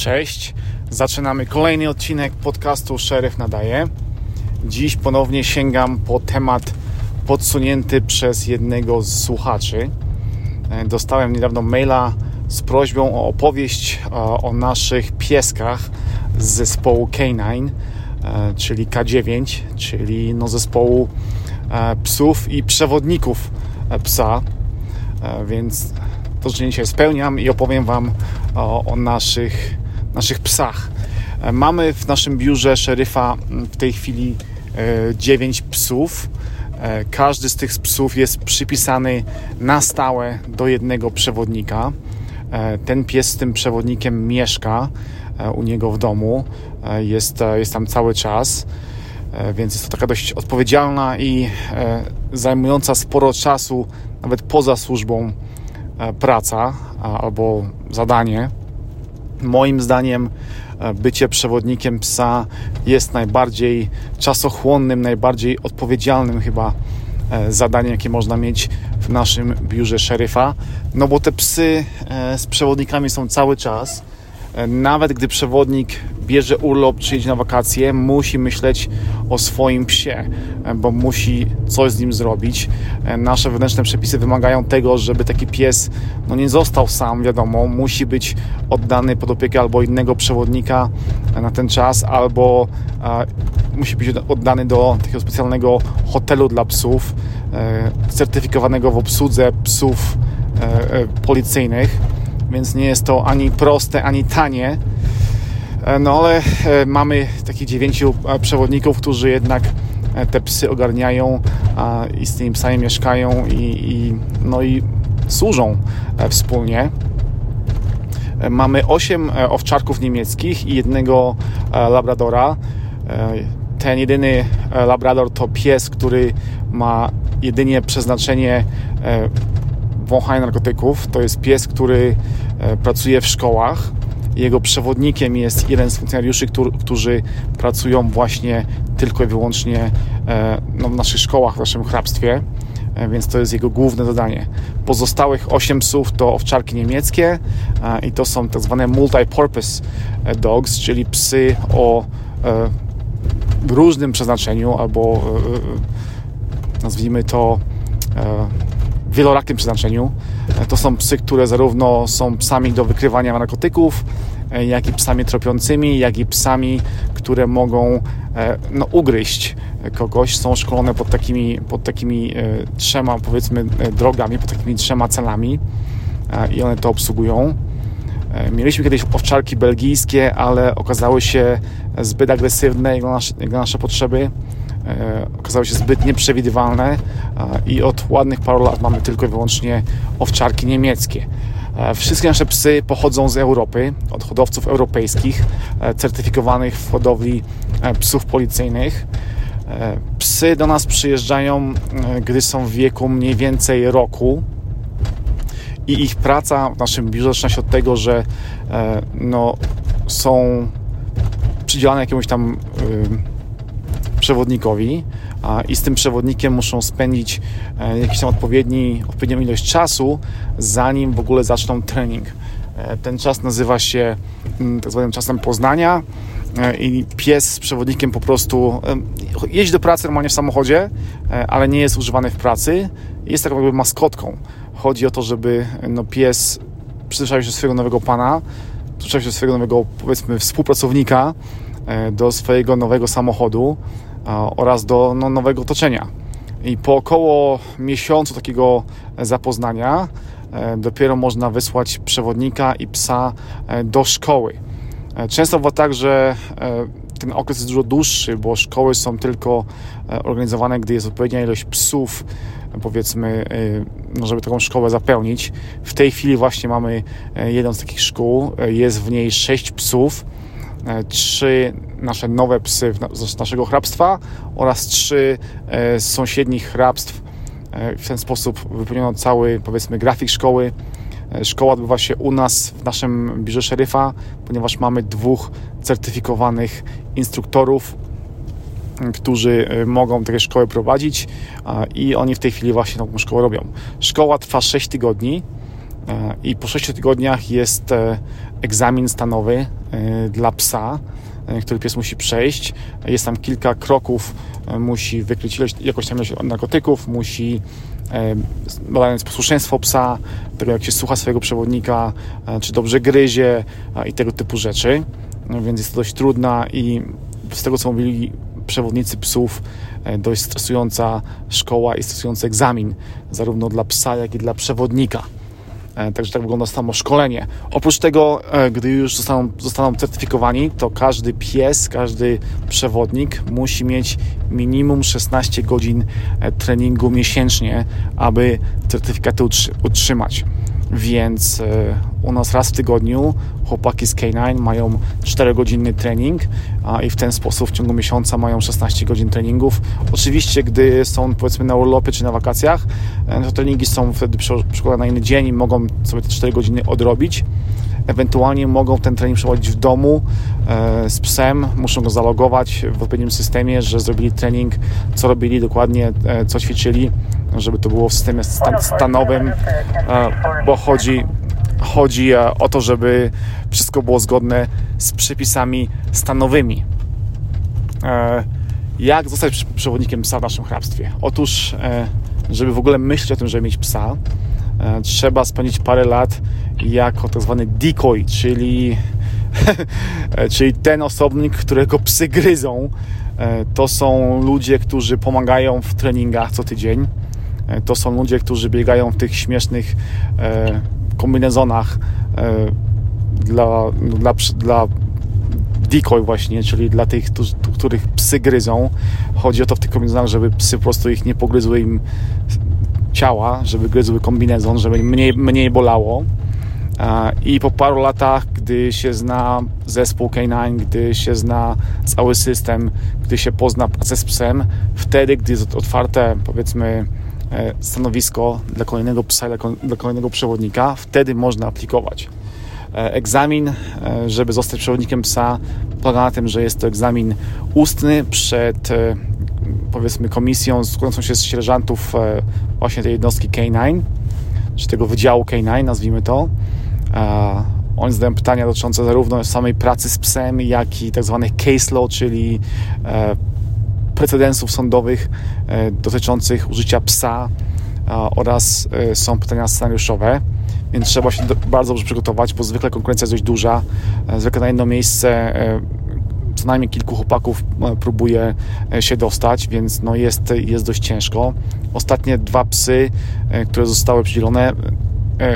Cześć, zaczynamy kolejny odcinek podcastu Szeryf Nadaje. Dziś ponownie sięgam po temat podsunięty przez jednego z słuchaczy. E, dostałem niedawno maila z prośbą o opowieść e, o naszych pieskach z zespołu K9, e, czyli K9, czyli no zespołu psów i przewodników psa. Więc to życzenie dzisiaj spełniam i opowiem Wam o, o naszych, naszych psach. Mamy w naszym biurze szeryfa w tej chwili 9 psów. Każdy z tych psów jest przypisany na stałe do jednego przewodnika. Ten pies z tym przewodnikiem mieszka u niego w domu, jest, jest tam cały czas, więc jest to taka dość odpowiedzialna i zajmująca sporo czasu, nawet poza służbą E, praca albo zadanie. Moim zdaniem e, bycie przewodnikiem psa jest najbardziej czasochłonnym, najbardziej odpowiedzialnym chyba e, zadaniem, jakie można mieć w naszym biurze szeryfa. No bo te psy z przewodnikami są cały czas. Nawet gdy przewodnik bierze urlop czy jedzie na wakacje, musi myśleć o swoim psie, bo musi coś z nim zrobić. Nasze wewnętrzne przepisy wymagają tego, żeby taki pies no, nie został sam, wiadomo, musi być oddany pod opiekę albo innego przewodnika na ten czas, albo musi być oddany do takiego specjalnego hotelu dla psów, e, certyfikowanego w obsłudze psów e, e, policyjnych, więc nie jest to ani proste, ani tanie E, no ale e, mamy takich dziewięciu e, przewodników, którzy jednak te psy ogarniają i z tymi psami mieszkają i, i, no i służą wspólnie. Mamy 8 owczarków niemieckich i jednego labradora. Ten jedyny labrador to pies, który ma jedynie przeznaczenie wąchania narkotyków. To jest pies, który pracuje w szkołach jego przewodnikiem jest jeden z funkcjonariuszy, którzy pracują właśnie tylko i wyłącznie e, no, w naszych szkołach, w naszym hrabstwie, e, więc to jest jego główne zadanie. Pozostałych 8 psów to owczarki niemieckie e, i to są tak zwane multi-purpose dogs, czyli psy o różnym przeznaczeniu albo nazwijmy to wielorakim przeznaczeniu. To są psy, które zarówno są psami do wykrywania narkotyków, e, jak i psami tropiącymi, jak i psami, które mogą e, no, ugryźć kogoś. Są szkolone pod takimi, pod takimi e, trzema, powiedzmy, drogami, pod takimi trzema celami i one to obsługują. Mieliśmy kiedyś owczarki belgijskie, ale okazały się zbyt agresywne jak na nasze, jak na nasze potrzeby E, okazały się zbyt nieprzewidywalne i od ładnych paru lat mamy tylko i wyłącznie owczarki niemieckie. E, wszystkie nasze psy pochodzą z Europy, od hodowców europejskich, e, certyfikowanych w hodowli psów policyjnych. Psy do nas przyjeżdżają, gdy są w wieku mniej więcej roku. I ich praca w naszym biurze zaczyna się od tego, że no, są przydzielane jakiemuś tam przewodnikowi i z tym przewodnikiem muszą spędzić e, jakiś tam odpowiedni, odpowiednią ilość czasu, zanim w ogóle zaczną trening. E, ten czas nazywa się mm, tak zwanym czasem poznania e, i pies z przewodnikiem po prostu jeździ do pracy normalnie w samochodzie, ale nie jest używany w pracy. Jest taką jakby maskotką. Chodzi o to, żeby no, pies przyzwyczaił się do swojego nowego pana, przyzwyczaił się do swojego nowego, powiedzmy, współpracownika, do swojego nowego samochodu oraz do no, nowego otoczenia. I po około miesiącu takiego zapoznania e, dopiero można wysłać przewodnika i psa e, do szkoły. E, często bywa tak, że ten okres jest dużo dłuższy, bo szkoły są tylko organizowane, gdy jest odpowiednia ilość psów, powiedzmy, no żeby taką szkołę zapełnić. W tej chwili właśnie mamy jedną z takich szkół, jest w niej sześć psów E, trzy nasze nowe psy z naszego hrabstwa oraz trzy e, z sąsiednich hrabstw. E, w ten sposób wypełniono cały, powiedzmy, grafik szkoły. Szkoła odbywa się u nas w naszym biurze szeryfa, ponieważ mamy dwóch certyfikowanych instruktorów, którzy mogą takie szkoły prowadzić i oni w tej chwili właśnie taką szkołę robią. Szkoła trwa 6 tygodni i po 6 tygodniach jest egzamin stanowy dla psa, który pies musi przejść. Jest tam kilka kroków, musi wykryć ilość, tam ilość narkotyków, musi badając posłuszeństwo psa, tego jak się słucha swojego przewodnika, czy dobrze gryzie i tego typu rzeczy. Więc jest to dość trudna i z tego co mówili przewodnicy psów, dość stresująca szkoła i stresujący egzamin, zarówno dla psa, jak i dla przewodnika. E, także tak wygląda samo szkolenie. Oprócz tego, e, gdy już zostaną, zostaną certyfikowani, to każdy pies, każdy przewodnik musi mieć minimum 16 godzin treningu miesięcznie, aby certyfikaty utrzymać. Więc u nas raz w tygodniu chłopaki z K9 mają 4-godzinny trening a, i w ten sposób w ciągu miesiąca mają 16 godzin treningów. Oczywiście, gdy są powiedzmy na urlopie czy na wakacjach, e, to treningi są wtedy przykładane na inny dzień i mogą sobie te 4 godziny odrobić. Ewentualnie mogą ten trening przeprowadzić w domu e, z psem, muszą go zalogować w odpowiednim systemie, że zrobili trening, co robili dokładnie, e, co ćwiczyli, żeby to było w systemie stan stanowym, e, bo chodzi chodzi e, o to, żeby wszystko było zgodne z przepisami stanowymi. E, jak zostać przewodnikiem psa w naszym hrabstwie? Otóż, e, żeby w ogóle myśleć o tym, żeby mieć psa, trzeba spędzić parę lat jako tak zwany decoy, czyli, czyli ten osobnik, którego psy gryzą. To są ludzie, którzy pomagają w treningach co tydzień. To są ludzie, którzy biegają w tych śmiesznych kombinezonach e, dla, dla, dla decoy właśnie, czyli dla tych, których psy gryzą. Chodzi o to w tych kombinezonach, żeby psy po prostu ich nie pogryzły im ciała, żeby gryzły kombinezon, żeby mniej, mniej bolało. I po paru latach, gdy się zna zespół K9, gdy się zna cały system, gdy się pozna pracę z psem, wtedy, gdy jest otwarte, powiedzmy, E, stanowisko dla kolejnego psa, dla kolejnego przewodnika, wtedy można aplikować. E, egzamin, e, żeby zostać przewodnikiem psa, polega na tym, że jest to egzamin ustny przed powiedzmy komisją składającą się z sierżantów właśnie tej jednostki K9, czy tego wydziału K9, nazwijmy to. Oni zadają pytania dotyczące zarówno samej pracy z psem, jak i tak zwanych case law, czyli precedensów sądowych e, dotyczących użycia psa oraz e, są pytania scenariuszowe, więc trzeba się bardzo dobrze przygotować, bo zwykle konkurencja jest dość duża. E, zwykle na jedno miejsce co najmniej kilku chłopaków próbuje się dostać, więc no jest, jest dość ciężko. Ostatnie dwa psy, które zostały przydzielone,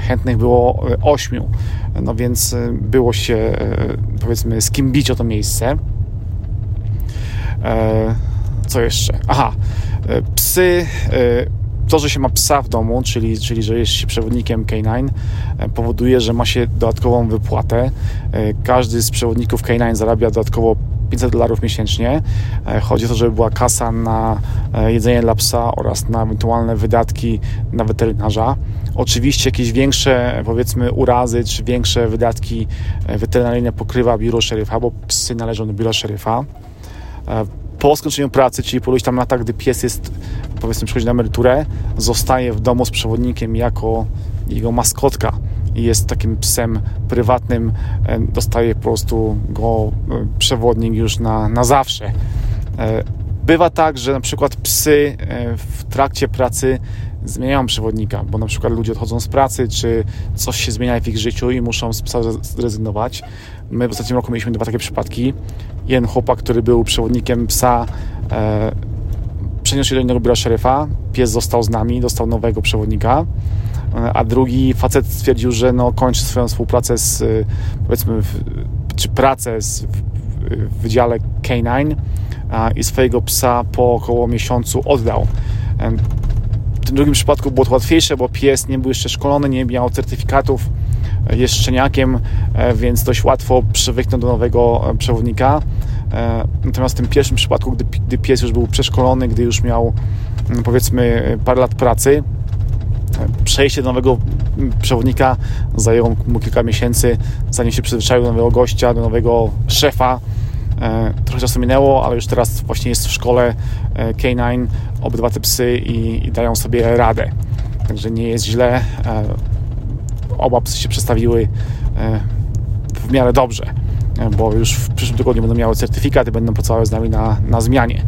chętnych było ośmiu, no więc było się powiedzmy z kim bić o to miejsce co jeszcze? Aha, e, psy. E, to, że się ma psa w domu, czyli, czyli że jest się przewodnikiem K9, e, powoduje, że ma się dodatkową wypłatę. Każdy z przewodników K9 zarabia dodatkowo 500 dolarów miesięcznie. Chodzi o to, żeby była kasa na jedzenie dla psa oraz na ewentualne wydatki na weterynarza. Oczywiście jakieś większe, powiedzmy, urazy czy większe wydatki weterynaryjne pokrywa biuro szeryfa, bo psy należą do biura szeryfa po skończeniu pracy, czyli po iluś tam latach, gdy pies jest, powiedzmy, przychodzi na emeryturę, zostaje w domu z przewodnikiem jako jego maskotka i jest takim psem prywatnym, e, dostaje po prostu go e, przewodnik już na, na zawsze. E, bywa tak, że na przykład psy w trakcie pracy zmieniają przewodnika, bo na przykład ludzie odchodzą z pracy, czy coś się zmienia w ich życiu i muszą z psa zrezygnować. My w ostatnim roku mieliśmy dwa takie przypadki. Jeden chłopak, który był przewodnikiem psa, e, przeniósł się do innego biura szeryfa, pies został z nami, dostał nowego przewodnika, e, a drugi facet stwierdził, że no, kończy swoją współpracę z, powiedzmy, w, czy pracę z, w, w Wydziale K9 i swojego psa po około miesiącu oddał. Tym drugim przypadku było to łatwiejsze, bo pies nie był jeszcze szkolony, nie miał certyfikatów, e, jest szczeniakiem, e, więc dość łatwo przywyknął do nowego e, przewodnika. Natomiast w tym pierwszym przypadku, gdy, gdy pies już był przeszkolony, gdy już miał mm, powiedzmy parę lat pracy, przejście do nowego mm, przewodnika zajęło mu kilka miesięcy, zanim się przyzwyczaił do nowego gościa, do nowego szefa, trochę czasu minęło, ale już teraz właśnie jest w szkole e, K9 obydwa te psy i, i dają sobie radę. Także nie jest źle. E, oba psy się przestawiły w miarę dobrze, bo już w przyszłym tygodniu będą miały certyfikat i będą pracowały z nami na, na zmianie.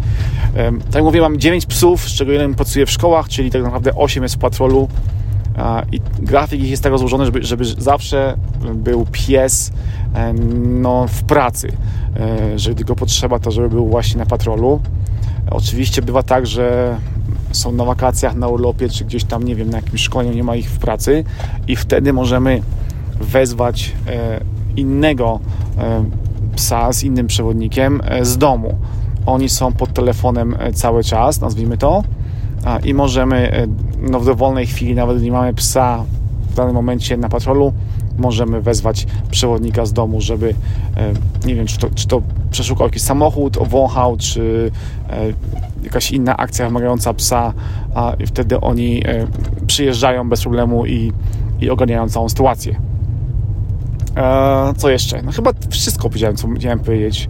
Tak jak mówię, mam 9 psów, z czego jeden pracuje w szkołach, czyli tak naprawdę 8 jest w patrolu i grafik ich jest tak rozłożony, żeby, żeby zawsze był pies no, w pracy, że gdy go potrzeba, to żeby był właśnie na patrolu. Oczywiście bywa tak, że są na wakacjach, na urlopie, czy gdzieś tam, nie wiem, na jakimś szkoleniu nie ma ich w pracy i wtedy możemy wezwać e, innego e, psa z innym przewodnikiem e, z domu. Oni są pod telefonem cały czas, nazwijmy to, i możemy no, w dowolnej chwili, nawet nie mamy psa w danym momencie na patrolu, możemy wezwać przewodnika z domu, żeby nie wiem, czy to, czy to przeszukał jakiś samochód, owąchał, czy jakaś inna akcja wymagająca psa, a wtedy oni przyjeżdżają bez problemu i, i ogarniają całą sytuację. E, co jeszcze? No chyba wszystko powiedziałem, co miałem powiedzieć.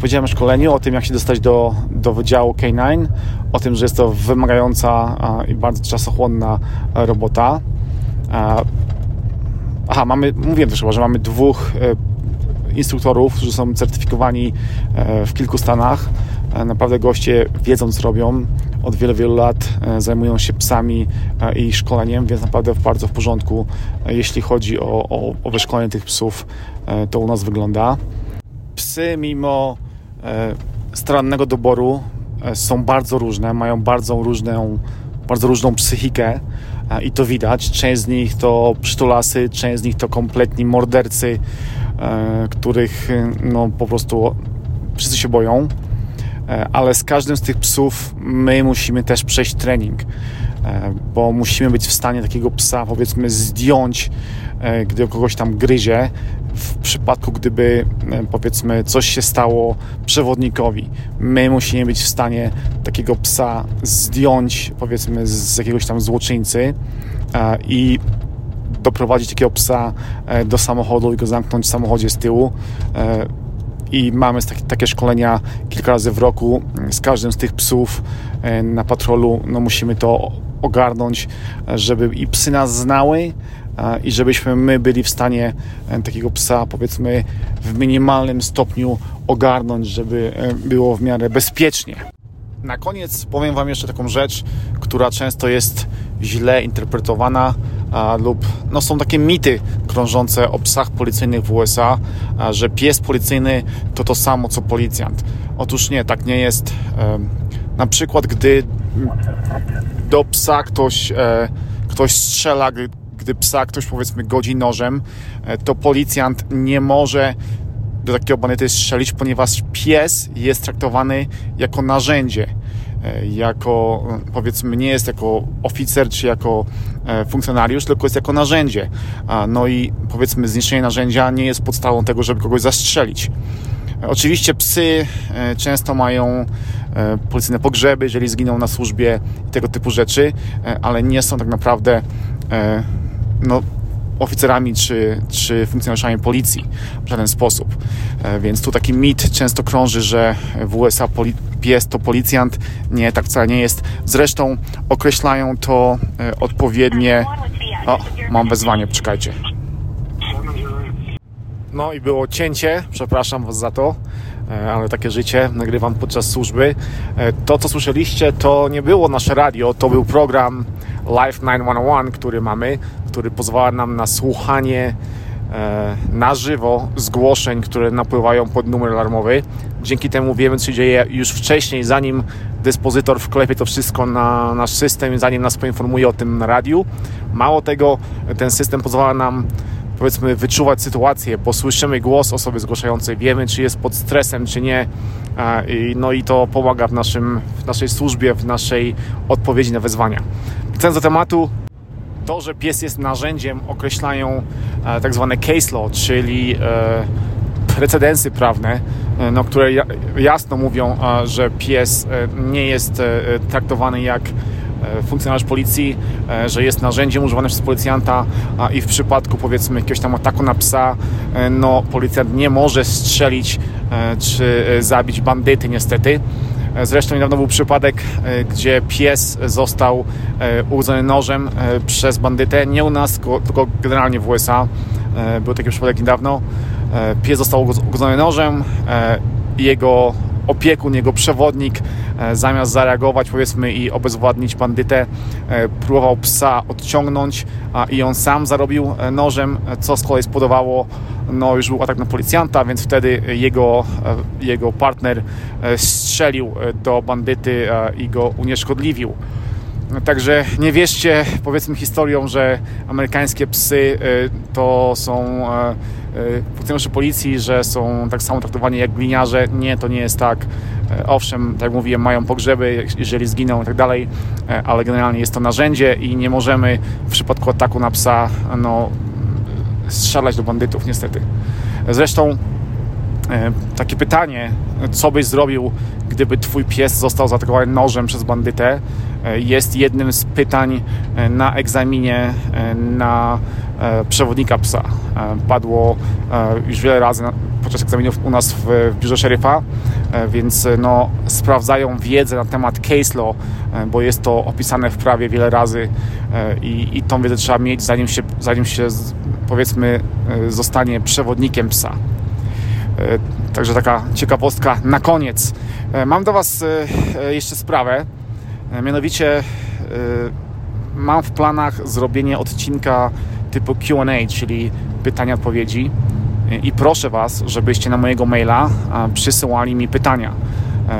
Opowiedziałem o szkoleniu, o tym, jak się dostać do, do Wydziału K9, o tym, że jest to wymagająca i bardzo czasochłonna robota. E, aha, mamy, mówiłem też chyba, że mamy dwóch e, instruktorów, którzy są certyfikowani w kilku stanach. Naprawdę goście wiedzą, co robią od wielu, wielu lat e, zajmują się psami e, i szkoleniem, więc naprawdę bardzo w porządku, e, jeśli chodzi o, o, o wyszkolenie tych psów, to u nas wygląda. Psy, mimo starannego doboru, są bardzo różne, mają bardzo różną, bardzo różną psychikę i to widać. Część z nich to przytulasy, część z nich to kompletni mordercy, których no, po prostu wszyscy się boją. E, ale z każdym z tych psów my musimy też przejść trening, e, bo musimy być w stanie takiego psa, powiedzmy, zdjąć, e, gdy kogoś tam gryzie, w przypadku, gdyby powiedzmy coś się stało przewodnikowi. My musimy być w stanie takiego psa zdjąć, powiedzmy, z jakiegoś tam złoczyńcy i doprowadzić takiego psa do samochodu i go zamknąć w samochodzie z tyłu i mamy takie szkolenia kilka razy w roku z każdym z tych psów e, na patrolu. No musimy to ogarnąć, żeby i psy nas znały i żebyśmy my byli w stanie e, takiego psa powiedzmy w minimalnym stopniu ogarnąć, żeby e, było w miarę bezpiecznie. Na koniec powiem Wam jeszcze taką rzecz, która często jest źle interpretowana a, lub no, są takie mity krążące o psach policyjnych w USA, a, że pies policyjny to to samo co policjant. Otóż nie, tak nie jest. E, na przykład, gdy do psa ktoś, e, ktoś strzela, gdy, gdy psa ktoś powiedzmy godzi nożem, e, to policjant nie może do takiego bandyty strzelić, ponieważ pies jest traktowany jako narzędzie, e, jako powiedzmy nie jest jako oficer czy jako funkcjonariusz, tylko jest jako narzędzie. No i powiedzmy zniszczenie narzędzia nie jest podstawą tego, żeby kogoś zastrzelić. Oczywiście psy e, często mają policyjne pogrzeby, jeżeli zginą na służbie i tego typu rzeczy, ale nie są tak naprawdę no, oficerami czy, czy funkcjonariuszami policji w żaden sposób. E, więc tu taki mit często krąży, że w USA pies to policjant. Nie, tak wcale nie jest. Zresztą określają to e, odpowiednie. O, mam wezwanie, poczekajcie. No i było cięcie, przepraszam Was za to, e, ale takie życie, nagrywam podczas służby. To, co słyszeliście, to nie było nasze radio, to był program Live 911, który mamy, który pozwala nam na słuchanie e, na żywo zgłoszeń, które napływają pod numer alarmowy. Dzięki temu wiemy, co się dzieje już wcześniej, zanim dyspozytor wklepie to wszystko na nasz system, zanim nas poinformuje o tym na radiu. Mało tego, ten system pozwala nam powiedzmy wyczuwać sytuację, bo słyszymy głos osoby zgłaszającej, wiemy czy jest pod stresem, czy nie. No i to pomaga w, naszym, w naszej służbie, w naszej odpowiedzi na wezwania. Wracając do tematu, to, że pies jest narzędziem, określają e, tak zwane case law, czyli e, precedensy prawne, e, no, które jasno mówią, że pies nie jest traktowany jak funkcjonariusz policji, że jest narzędziem używanym przez policjanta i w przypadku powiedzmy jakiegoś tam ataku na psa, no policjant nie może strzelić czy zabić bandyty niestety. E, zresztą niedawno był przypadek, e, gdzie pies został e, urodzony nożem przez bandytę, nie u nas, tylko generalnie w USA. Był taki przypadek niedawno. Pies został ugodzony nożem. Jego opiekun, jego przewodnik, zamiast zareagować, powiedzmy, i obezwładnić bandytę, próbował psa odciągnąć i on sam zarobił nożem, co z kolei spowodowało no już był atak na policjanta, więc wtedy jego, e, jego partner e, strzelił e, do bandyty i go unieszkodliwił. Także nie wierzcie, powiedzmy, historią, że amerykańskie psy to są funkcjonariusze policji, że są tak samo traktowani jak gliniarze. Nie, to nie jest tak. Owszem, tak jak mówiłem, mają pogrzeby, jeżeli zginą i tak dalej, ale generalnie jest to narzędzie i nie możemy w przypadku ataku na psa no, strzelać do bandytów, niestety. Zresztą e, takie pytanie, co byś zrobił, gdyby twój pies został zaatakowany nożem przez bandytę, e, jest jednym z pytań e, na egzaminie na przewodnika psa. Padło już wiele razy podczas egzaminów u nas w biurze szeryfa, więc no, sprawdzają wiedzę na temat case law, bo jest to opisane w prawie wiele razy i, i tą wiedzę trzeba mieć, zanim się, zanim się powiedzmy e, zostanie przewodnikiem psa. E, także taka ciekawostka na koniec. E, mam do Was jeszcze sprawę. Mianowicie mam w planach zrobienie odcinka typu QA, czyli pytania, odpowiedzi. I proszę Was, żebyście na mojego maila przysyłali mi pytania.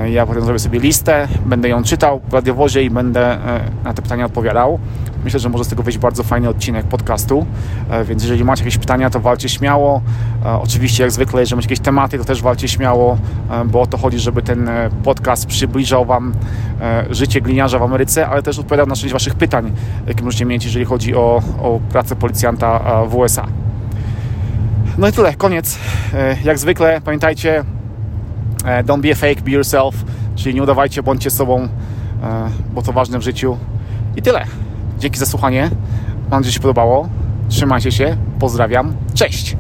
Ja potem zrobię sobie listę, będę ją czytał w radiowozie i będę na te pytania odpowiadał. Myślę, że może z tego wyjść bardzo fajny odcinek podcastu, e, więc jeżeli macie jakieś pytania, to walcie śmiało. E, oczywiście, jak zwykle, jeżeli macie jakieś tematy, to też walcie śmiało, e, bo o to chodzi, żeby ten podcast przybliżał Wam życie gliniarza w Ameryce, ale też odpowiadał na część Waszych pytań, jakie możecie mieć, jeżeli chodzi o, o pracę policjanta w USA. No i tyle, koniec. Jak zwykle, pamiętajcie, don't be a fake, be yourself, czyli nie udawajcie, bądźcie sobą, bo to ważne w życiu. I tyle. Dzięki za słuchanie. Mam nadzieję, że się podobało. Trzymajcie się. Pozdrawiam. Cześć!